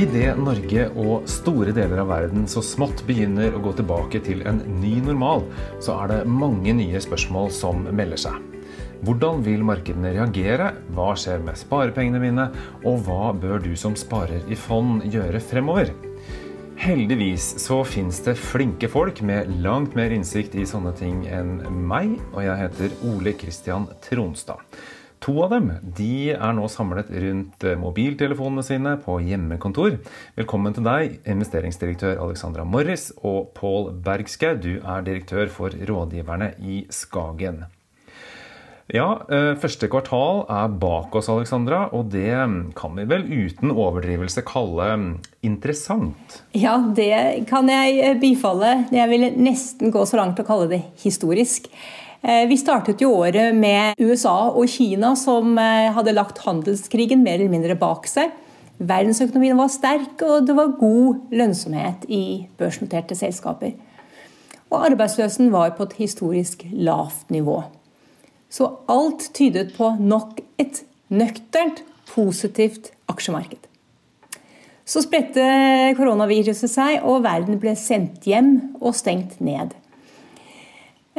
Idet Norge og store deler av verden så smått begynner å gå tilbake til en ny normal, så er det mange nye spørsmål som melder seg. Hvordan vil markedene reagere? Hva skjer med sparepengene mine? Og hva bør du som sparer i fond gjøre fremover? Heldigvis så fins det flinke folk med langt mer innsikt i sånne ting enn meg, og jeg heter Ole Kristian Tronstad. To av dem de er nå samlet rundt eh, mobiltelefonene sine på hjemmekontor. Velkommen til deg, investeringsdirektør Alexandra Morris, og Pål Bergskau, du er direktør for Rådgiverne i Skagen. Ja, eh, første kvartal er bak oss, Alexandra, og det kan vi vel uten overdrivelse kalle interessant? Ja, det kan jeg bifalle. Jeg vil nesten gå så langt å kalle det historisk. Eh, vi startet jo året med USA og Kina som eh, hadde lagt handelskrigen mer eller mindre bak seg. Verdensøkonomien var sterk, og det var god lønnsomhet i børsnoterte selskaper. Og arbeidsløsen var på et historisk lavt nivå. Så alt tydet på nok et nøkternt, positivt aksjemarked. Så spredte koronaviruset seg, og verden ble sendt hjem og stengt ned.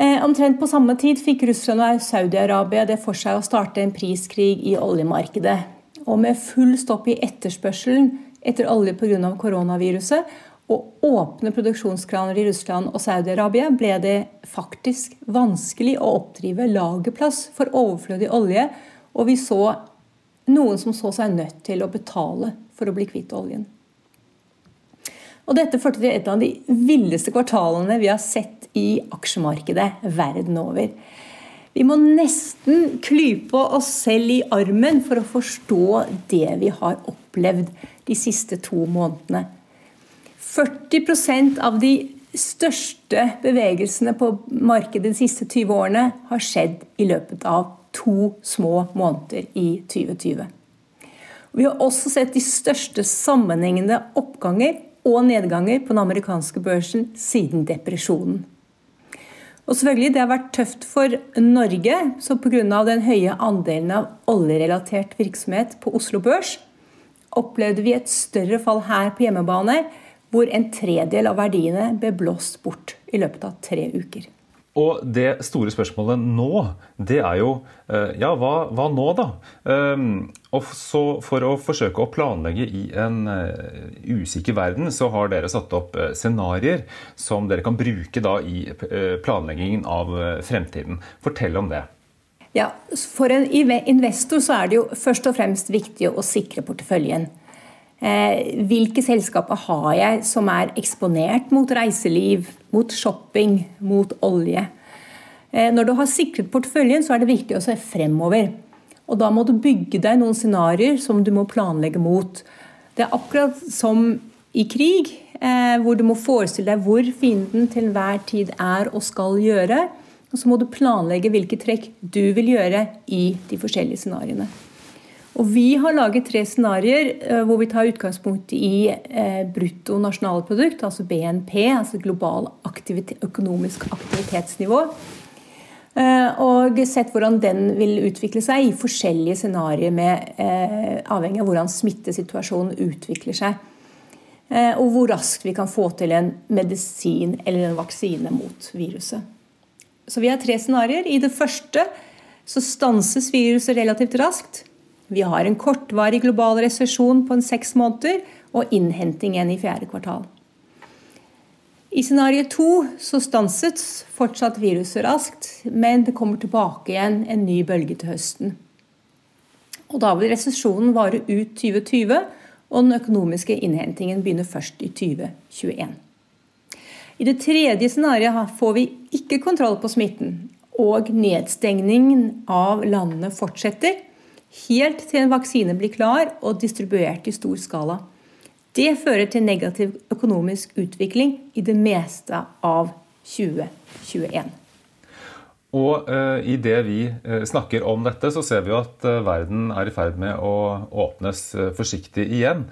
Eh, omtrent på samme tid fikk Russland og Saudi-Arabia det for seg å starte en priskrig i oljemarkedet. Og med full stopp i etterspørselen etter olje pga. koronaviruset og åpne produksjonskraner i Russland og Saudi-Arabia ble det faktisk vanskelig å oppdrive lagerplass for overflødig olje, og vi så noen som så seg nødt til å betale for å bli kvitt oljen. Og dette førte til et av de villeste kvartalene vi har sett i aksjemarkedet verden over. Vi må nesten klype oss selv i armen for å forstå det vi har opplevd de siste to månedene. 40% av de største bevegelsene på markedet de siste 20 årene har skjedd i løpet av to små måneder i 2020. Vi har også sett de største sammenhengende oppganger og nedganger på den amerikanske børsen siden depresjonen. Og selvfølgelig, Det har vært tøft for Norge, så pga. den høye andelen av oljerelatert virksomhet på Oslo Børs opplevde vi et større fall her på hjemmebane, hvor en tredel av verdiene ble blåst bort i løpet av tre uker. Og det store spørsmålet nå, det er jo eh, ja, hva, hva nå, da? Um, og så For å forsøke å planlegge i en uh, usikker verden, så har dere satt opp uh, scenarioer som dere kan bruke da i planleggingen av fremtiden. Fortell om det. Ja, For en investor så er det jo først og fremst viktig å sikre porteføljen. Eh, hvilke selskaper har jeg som er eksponert mot reiseliv, mot shopping, mot olje? Eh, når du har sikret porteføljen, så er det viktig å se fremover. Og da må du bygge deg noen scenarioer som du må planlegge mot. Det er akkurat som i krig, eh, hvor du må forestille deg hvor fienden til enhver tid er og skal gjøre. Og så må du planlegge hvilke trekk du vil gjøre i de forskjellige scenarioene. Og vi har laget tre scenarioer eh, hvor vi tar utgangspunkt i eh, brutto nasjonalprodukt, altså BNP, altså global aktivitet, økonomisk aktivitetsnivå. Eh, og sett hvordan den vil utvikle seg i forskjellige scenarioer, avhengig av hvordan smittesituasjonen utvikler seg. Og hvor raskt vi kan få til en medisin eller en vaksine mot viruset. Så vi har tre scenarioer. I det første så stanses viruset relativt raskt. Vi har en kortvarig global resesjon på en seks måneder og innhenting igjen i fjerde kvartal. I scenario to så stanset fortsatt viruset raskt, men det kommer tilbake igjen en ny bølge til høsten. Og Da vil resesjonen vare ut 2020, og den økonomiske innhentingen begynner først i 2021. I det tredje scenarioet får vi ikke kontroll på smitten, og nedstengningen av landene fortsetter helt til en vaksine blir klar og distribuert i stor skala. Det fører til negativ økonomisk utvikling i det meste av 2021. Og uh, i det vi uh, snakker om dette, så ser vi jo at uh, verden er i ferd med å åpnes forsiktig igjen.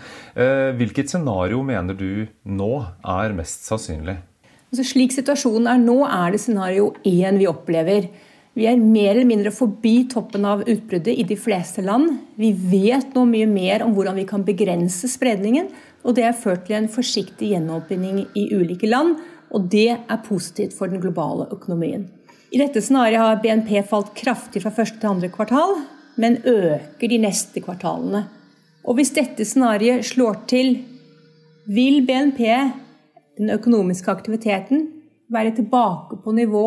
hvilket scenario mener du nå er mest sannsynlig? Altså, slik situasjonen er nå, er det scenario én vi opplever. Vi er mer eller mindre forbi toppen av utbruddet i de fleste land. Vi vet nå mye mer om hvordan vi kan begrense spredningen. Og det har ført til en forsiktig gjenåpning i ulike land, og det er positivt for den globale økonomien. I dette scenarioet har BNP falt kraftig fra første til andre kvartal, men øker de neste kvartalene. Og hvis dette scenarioet slår til, vil BNP, den økonomiske aktiviteten, være tilbake på nivå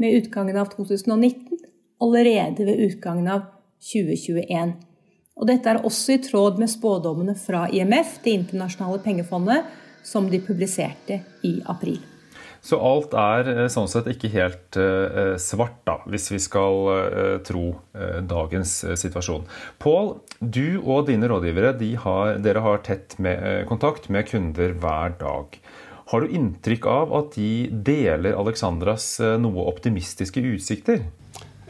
med utgangen av 2019, allerede ved utgangen av 2021. Og dette er også i tråd med spådommene fra IMF, Det internasjonale pengefondet, som de publiserte i april. Så alt er eh, sånn sett ikke helt uh, svart, da, hvis vi skal uh, tro dagens situasjon. Pål, du og dine rådgivere har, dere har tett med, kontakt med kunder hver dag. Har du inntrykk av at de deler Alexandras noe optimistiske utsikter?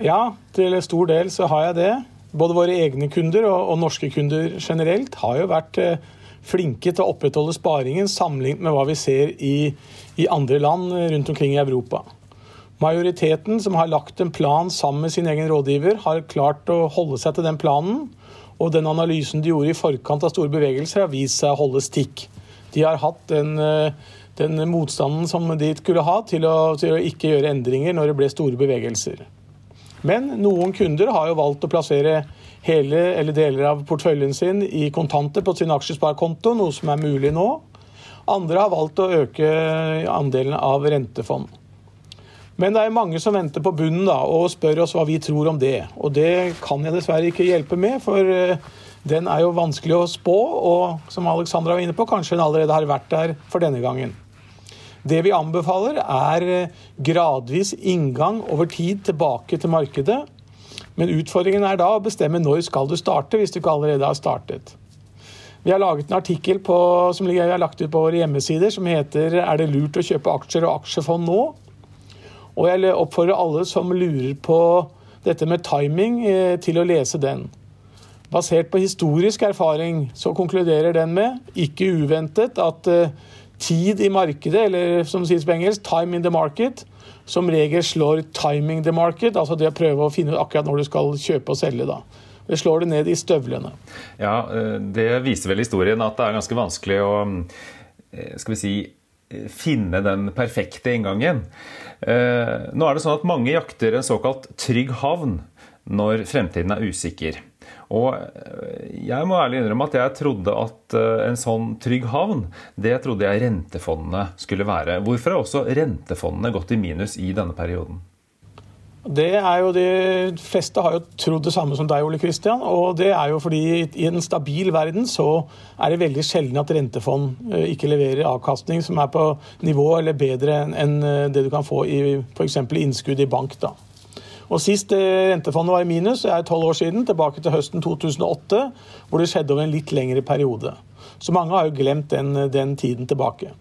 Ja, til stor del så har jeg det. Både våre egne kunder og, og norske kunder generelt har jo vært eh, flinke til å opprettholde sparingen sammenlignet med hva vi ser i, i, andre land rundt omkring i Europa. Majoriteten som har lagt en plan sammen med sin egen rådgiver, har klart å holde seg til den planen. Og den analysen de gjorde i forkant av store bevegelser, har vist seg å holde stikk. De har hatt den, eh, den motstanden som de skulle ha til å, til å ikke gjøre endringer når det ble store bevegelser. Men noen kunder har jo valgt å plassere hele eller deler av porteføljen sin i kontanter på sin aksjesparekonto, noe som er mulig nå. Andre har valgt å øke andelen av rentefond. Men det er mange som venter på bunnen da, og spør oss hva vi tror om det. Og det kan jeg dessverre ikke hjelpe med, for eh, den er jo vanskelig å spå. Og som Alexandra var inne på, kanskje hun allerede har vært der for denne gangen. Det vi anbefaler, er eh, gradvis inngang over tid tilbake til markedet. Men utfordringen er da å bestemme når skal du starte, hvis du ikke allerede har startet. Vi har laget en artikkel på, som vi har lagt ut på våre hjemmesider som heter 'Er det lurt å kjøpe aksjer og aksjefond nå?' Og jeg oppfordrer alle som lurer på dette med timing, eh, til å lese den. Basert på historisk erfaring så konkluderer den med, ikke uventet, at eh, tid i markedet, eller som sies på engelsk, 'time in the market', som regel slår 'timing the market', altså det å prøve å finne ut akkurat når du skal kjøpe og selge. da. Det slår det ned i støvlene. Ja, eh, Det viser vel historien at det er ganske vanskelig å eh, skal vi si, finne den perfekte inngangen. Nå er det sånn at Mange jakter en såkalt trygg havn når fremtiden er usikker. Og eh, jeg må ærlig innrømme at jeg trodde at eh, en sånn trygg havn, det trodde jeg rentefondene skulle være. Hvorfor har også rentefondene gått i minus i denne perioden? Det er jo De fleste har jo trodd det samme som deg, Ole Kristian. Og det er jo fordi i en stabil verden så er det veldig sjelden at rentefond eh, ikke leverer avkastning som er på nivå eller bedre enn det du kan få i f.eks. innskudd i bank. da. Og Sist eh, rentefondet var i minus, er tolv år siden, tilbake til høsten 2008, hvor det skjedde over en litt lengre periode. Så mange har jo glemt den, den tiden tilbake.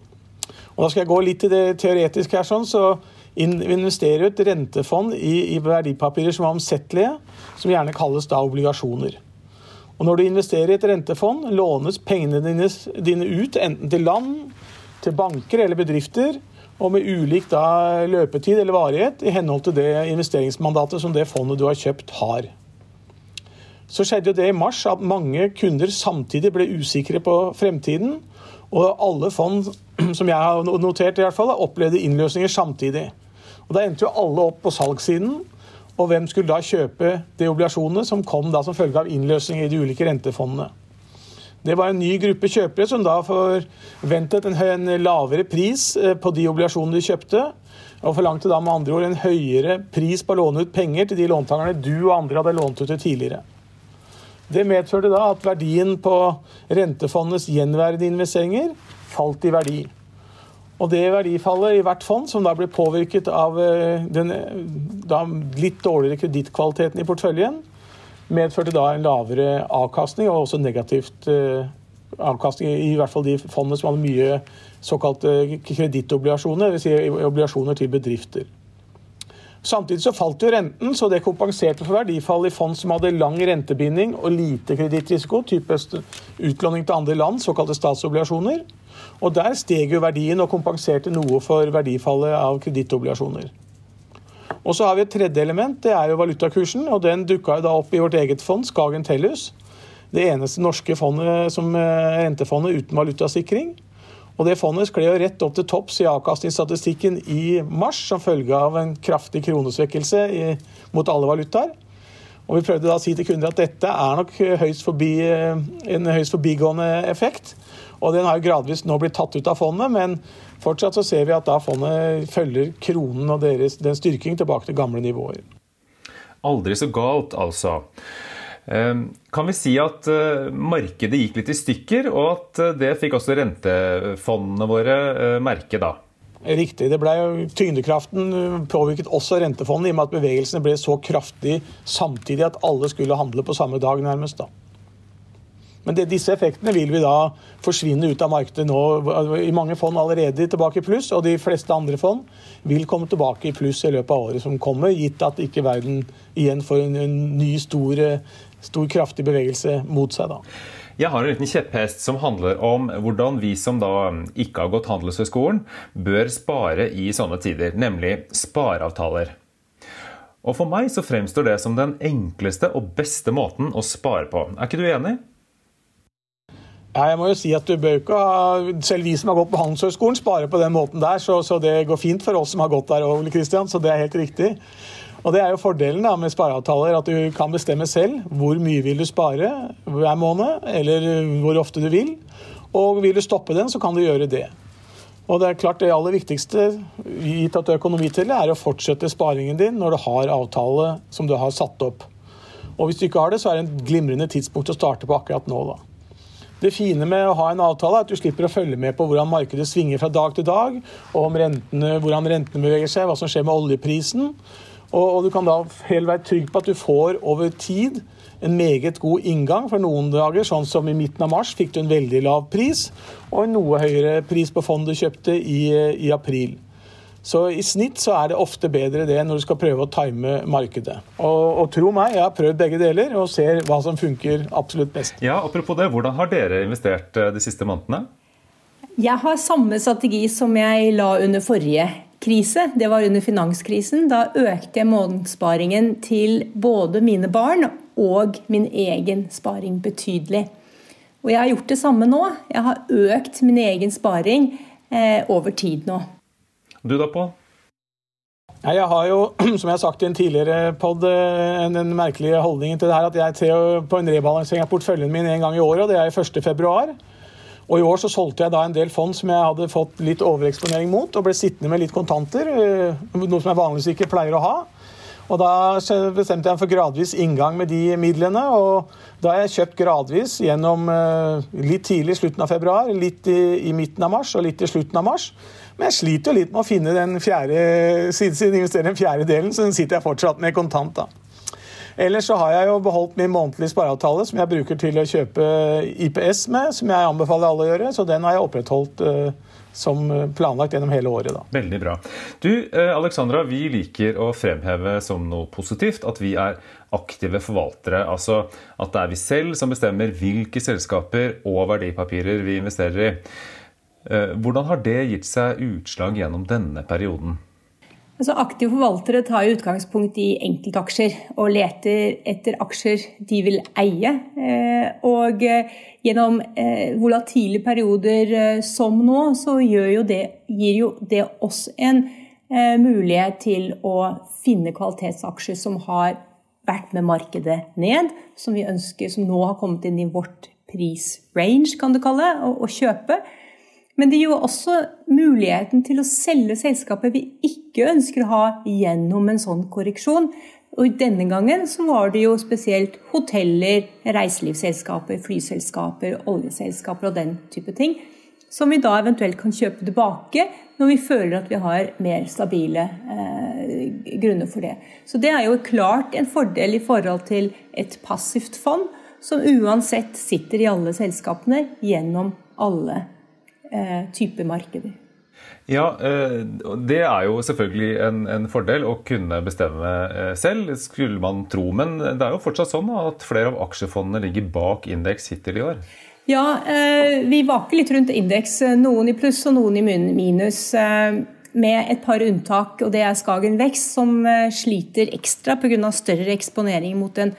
Og Da skal jeg gå litt til det teoretiske her. sånn, så investerer jo et rentefond i, i, verdipapirer som er omsettelige, som gjerne kalles da obligasjoner. Og Når du investerer i et rentefond, lånes pengene dine, dine ut enten til land, til banker eller bedrifter, og med ulik da, løpetid eller varighet i henhold til det investeringsmandatet som det fondet du har kjøpt, har. Så skjedde jo det i mars at mange kunder samtidig ble usikre på fremtiden. Og alle fond som jeg har notert, i hvert fall, opplevde innløsninger samtidig. Og Da endte jo alle opp på salgssiden. Og hvem skulle da kjøpe de obligasjonene som kom da som følge av innløsninger i de ulike rentefondene? Det var en ny gruppe kjøpere som da forventet en, lavere pris eh, på de obligasjonene de kjøpte, og forlangte da med andre ord en høyere pris på å låne ut penger til de låntakerne du og andre hadde lånt ut til tidligere. Det medførte da at verdien på rentefondets gjenværende investeringer falt i verdi. Og det verdifallet i hvert fond, som da ble påvirket av den den litt dårligere kredittkvaliteten i porteføljen, medførte da en lavere avkastning og også negativt eh, avkastning i hvert fall de fondene som hadde mye såkalte kredittobligasjoner, dvs. Si obligasjoner til bedrifter. Samtidig så falt jo renten, så det kompenserte for verdifall i fond som hadde lang rentebinding og lite kredittrisiko, typisk utlåning til andre land, såkalte statsobligasjoner. Og der steg jo verdien og kompenserte noe for verdifallet av kredittobligasjoner. Og så har vi et tredje element, det er jo valutakursen. og Den dukka da opp i vårt eget fond, Skagen Tellus. det eneste norske fondet som rentefondet uten valutasikring. Og det fondet skled jo rett opp til topps i avkastningsstatistikken i mars som følge av en kraftig kronesvekkelse i, mot alle valutaer. Og Vi prøvde da å si til kunder at dette er nok høyst forbi, en høyst forbigående effekt. Og Den har jo gradvis nå blitt tatt ut av fondet, men fortsatt så ser vi at da fondet følger kronen og deres, den styrking tilbake til gamle nivåer. Aldri så galt, altså. Ehm, kan vi si at eh, markedet gikk litt i stykker, og at eh, det fikk også rentefondene våre eh, merke da? Riktig. det ble jo, Tyngdekraften påvirket også rentefondet i og med at bevegelsene ble så kraftig samtidig at alle skulle handle på samme dag, nærmest. da. Men det, disse effektene vil vi da forsvinne ut av markedet nå. I mange fond allerede tilbake i pluss, og de fleste andre fond vil komme tilbake i pluss i løpet av året som kommer, gitt at ikke verden igjen får en, en ny stor stor, kraftig bevegelse mot seg. da. Jeg har en liten kjepphest som handler om hvordan vi som da ikke har gått Handelshøyskolen, bør spare i sånne tider, nemlig spareavtaler. Og For meg så fremstår det som den enkleste og beste måten å spare på. Er ikke du enig? Ja, jeg må jo si at du bør ikke ha, Selv vi som har gått på Handelshøyskolen, sparer på den måten der. Så, så, det går fint for oss som har gått der, Ole Kristian, så det er helt riktig. Og Det er jo fordelen da, med spareavtaler, at du kan bestemme selv hvor mye vil du spare hver måned, eller hvor ofte du vil. Og vil du stoppe den, så kan du gjøre det. Og Det er klart det aller viktigste gitt at du har økonomi til det, er å fortsette sparingen din når du har avtale som du har satt opp. Og Hvis du ikke har det, så er det en glimrende tidspunkt å starte på akkurat nå. da. Det fine med å ha en avtale er at du slipper å følge med på hvordan markedet svinger fra dag til dag, og rentene, hvordan rentene beveger seg, hva som skjer med oljeprisen. Og, og, du kan da helt være trygg på at du får over tid en meget god inngang. For noen dager, sånn som i midten av mars, fikk du en veldig lav pris, og en noe høyere pris på fondet kjøpte i, i april. Så i snitt så er det ofte bedre det når du skal prøve å time markedet. Og, og, tro meg, jeg har prøvd begge deler og ser hva som funker absolutt best. Ja, Apropos det, hvordan har dere investert eh, de siste månedene? Jeg har samme strategi som jeg la under forrige krise, det var under finanskrisen. Da økte jeg månedssparingen til både mine barn og min egen sparing betydelig. Og jeg har gjort det samme nå. Jeg har økt min egen sparing eh, over tid nå. Du da, Pål? Jeg har jo, som jeg har sagt i en tidligere pod, eh, den merkelige holdningen til det her at jeg ser på en rebalansering av porteføljen min en gang i året, og det er i 1.2. Og I år så solgte jeg da en del fond som jeg hadde fått litt overeksponering mot, og ble sittende med litt kontanter, eh, noe som jeg vanligvis ikke pleier å ha. Og Da bestemte jeg for gradvis inngang med de midlene. og Da har jeg kjøpt gradvis gjennom eh, litt tidlig i slutten av februar, litt i, i, midten av mars og litt i slutten av mars. Men jeg sliter jo litt med å finne den fjerde, siden investere den fjerde delen, så den sitter jeg fortsatt med kontant. da. Ellers så har jeg jo beholdt min månedlige spareavtale som jeg bruker til å kjøpe IPS med, som jeg anbefaler alle å gjøre. Så den har jeg opprettholdt uh, som planlagt gjennom hele året. Da. Veldig bra. Du, uh, Alexandra, vi liker å fremheve som noe positivt at vi er aktive forvaltere. Altså at det er vi selv som bestemmer hvilke selskaper og verdipapirer vi investerer i. Uh, hvordan har det gitt seg utslag gjennom denne perioden? Altså, aktive forvaltere tar utgangspunkt i enkeltaksjer og leter etter aksjer de vil eie. Eh, og eh, gjennom eh, volatile perioder som nå, så jo det, gir jo det oss en mulighet til å finne kvalitetsaksjer som har vært med markedet ned, som vi ønsker, som nå har kommet inn i vårt prisrange, kan du kalle det, å kjøpe. Men det gir jo også muligheten til å selge selskapet vi ikke ønsker å ha gjennom en sånn korreksjon. Og denne gangen så var det jo spesielt hoteller, reiselivsselskaper, flyselskaper, oljeselskaper og den type ting. Som vi da eventuelt kan kjøpe tilbake når vi føler at vi har mer stabile eh, grunner for det. Så det er jo klart en fordel i forhold til et passivt fond, som uansett sitter i alle selskapene gjennom alle Eh, type markeder. Ja, eh, Det er jo selvfølgelig en, en, fordel å kunne bestemme eh, selv, skulle man tro. Men det er jo fortsatt sånn at flere av aksjefondene ligger bak indeks hittil i år. Ja, vi vaker litt rundt indeks. Noen i pluss og noen i minus. Med et par unntak, og det er Skagen Vekst, som sliter ekstra pga. større eksponering mot den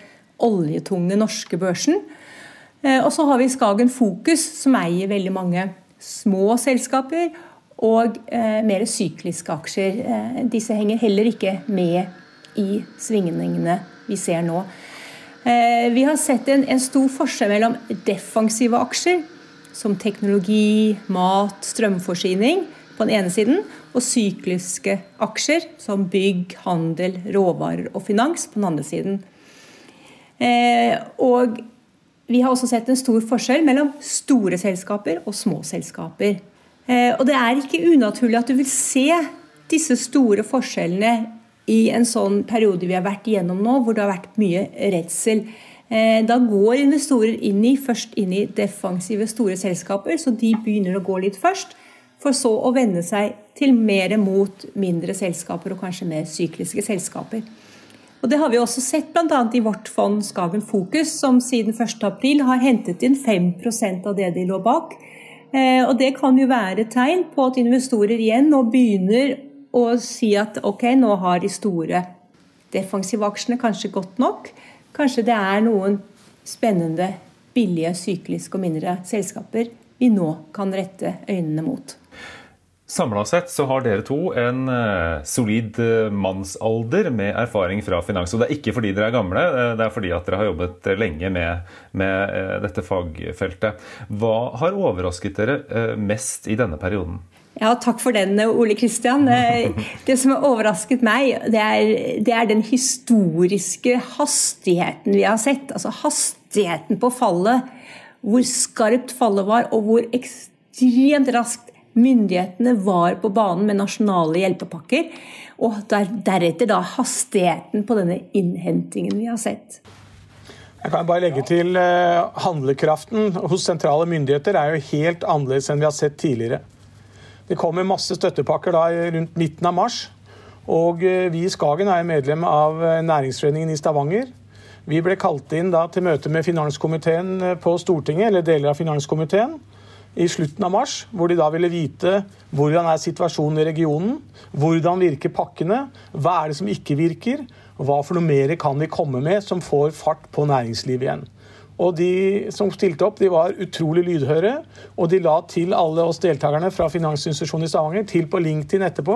oljetunge norske børsen. Og så har vi Skagen Fokus, som eier veldig mange små selskaper og mer sykliske aksjer. Disse henger heller ikke med i svingningene vi ser nå. Vi har sett en, en stor forskjell mellom defensive aksjer, som teknologi, mat, strømforsyning på den ene siden, og sykliske aksjer som bygg, handel, råvarer og finans på den andre siden. Eh, og vi har også sett en stor forskjell mellom store selskaper og små selskaper. Eh, og det er ikke unaturlig at du vil se disse store forskjellene i en sånn periode vi har vært igjennom nå, hvor det har vært mye redsel. Eh, da går investorer inn i, først inn i defensive store selskaper, så de begynner å gå litt først. For så å vende seg til mer mot mindre selskaper og kanskje mer sykliske selskaper. Og Det har vi også sett bl.a. i vårt fond Skagen Fokus, som siden 1.4 har hentet inn 5 av det de lå bak. Eh, og Det kan jo være tegn på at investorer igjen nå begynner å si at ok, nå har de store defensive aksjene kanskje gått nok. Kanskje det er noen spennende, billige, sykliske og mindre selskaper vi nå kan rette øynene mot. Samla sett så har dere to en uh, solid uh, mannsalder med erfaring fra finans. Og det er ikke fordi dere er gamle, uh, det er fordi at dere har jobbet lenge med, med dette fagfeltet. Hva har overrasket dere mest i denne perioden? Ja, Takk for den, Ole Kristian. Det som har overrasket meg, det er, det er, den historiske hastigheten vi har sett. Altså hastigheten på fallet. Hvor skarpt fallet var, og hvor ekstremt raskt myndighetene var på banen med nasjonale hjelpepakker. Og der, deretter da hastigheten på denne innhentingen vi har sett. Jeg kan bare legge til eh, Handlekraften hos sentrale myndigheter er jo helt annerledes enn vi har sett tidligere. Det kommer masse støttepakker da rundt midten av mars. Og eh, vi i Skagen er medlem av eh, Næringsforeningen i Stavanger. Vi ble kalt inn da til møte med finanskomiteen på Stortinget, eller deler av finanskomiteen, i slutten av mars, hvor de da ville vite hvordan er situasjonen i regionen, hvordan virker pakkene, hva er det som ikke virker, hva for noe mer kan vi komme med som får fart på næringslivet igjen. Og de som stilte opp, de var utrolig lydhøre. Og de la til alle oss deltakerne fra Finansinstitusjonen i Stavanger til på LinkedIn etterpå,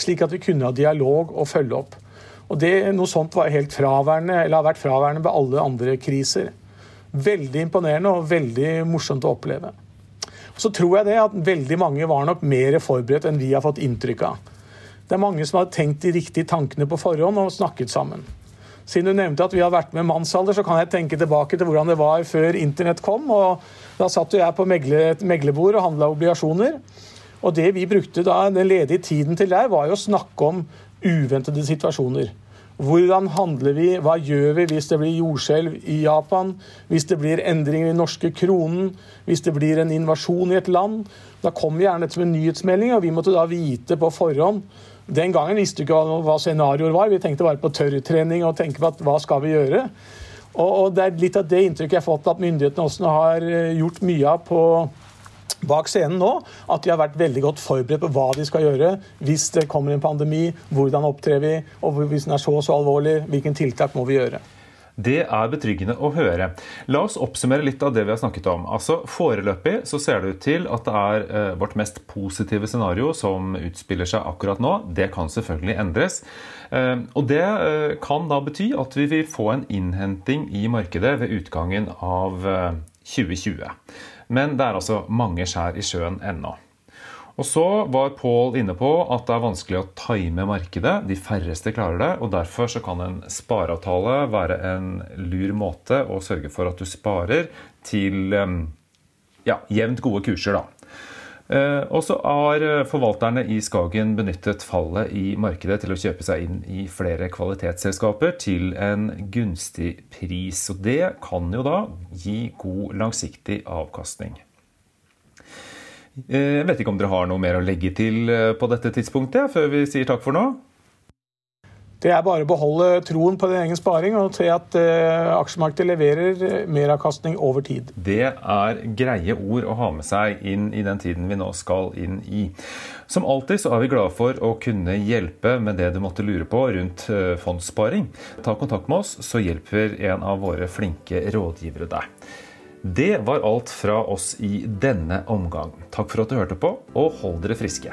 slik at vi kunne ha dialog og følge opp. Og det, Noe sånt var helt fraværende, eller har vært fraværende ved alle andre kriser. Veldig imponerende og veldig morsomt å oppleve. Så tror jeg det at veldig mange var nok mer forberedt enn vi har fått inntrykk av. Det er mange som har tenkt de riktige tankene på forhånd og snakket sammen. Siden du nevnte at vi har vært med mannsalder, så kan jeg tenke tilbake til hvordan det var før internett kom. og Da satt jo jeg på et meglebord og handla obligasjoner. Og det vi brukte da, den ledige tiden til der, var jo å snakke om uventede situasjoner. Hvordan handler vi, hva gjør vi hvis det blir jordskjelv i Japan, hvis det blir endringer i norske kronen, hvis det blir en invasjon i et land? Da kom vi gjerne til en nyhetsmelding, og vi måtte da vite på forhånd den gangen visste vi ikke hva scenarioer var. Vi tenkte bare på tørrtrening og tenke på at hva skal vi gjøre. Og, Det er litt av det inntrykket jeg har fått at myndighetene også har eh, gjort mye av på bak scenen nå. At de har vært veldig godt forberedt på hva de skal gjøre hvis det kommer en pandemi. Hvordan opptrer vi, og hvis den er så og så alvorlig, hvilke tiltak må vi gjøre. Det er betryggende å høre. La oss oppsummere litt av det vi har snakket om. Altså, Foreløpig så ser det ut til at det er eh, vårt mest positive scenario som utspiller seg akkurat nå. Det kan selvfølgelig endres. Eh, og Det eh, kan da bety at vi vil få en innhenting i markedet ved utgangen av 2020. Eh, Men det er altså mange skjær i sjøen ennå. Og så var Paul inne på at det er vanskelig å time markedet. De færreste klarer det. og Derfor så kan en spareavtale være en lur måte å sørge for at du sparer til ja, jevnt gode kurser. da. Eh, og så har forvalterne i Skagen benyttet fallet i markedet til å kjøpe seg inn i flere kvalitetsselskaper til en gunstig pris. Og det kan jo da gi god langsiktig avkastning. Eh, jeg vet ikke om dere har noe mer å legge til eh, på dette tidspunktet, før vi sier takk for nå? Det er bare å beholde troen på din egen sparing og se at uh, aksjemarkedet leverer meravkastning over tid. Det er greie ord å ha med seg inn i den tiden vi nå skal inn i. Som alltid så er vi glade for å kunne hjelpe med det du måtte lure på rundt uh, fondssparing. Ta kontakt med oss, så hjelper en av våre flinke rådgivere deg. Det var alt fra oss i denne omgang. Takk for at du hørte på, og hold dere friske.